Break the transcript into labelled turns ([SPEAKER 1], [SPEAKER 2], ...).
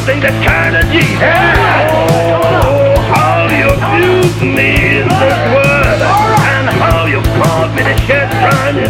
[SPEAKER 1] something that kind of deep. Yeah. Oh, how you abused me in this world, and how you called me the shit trying to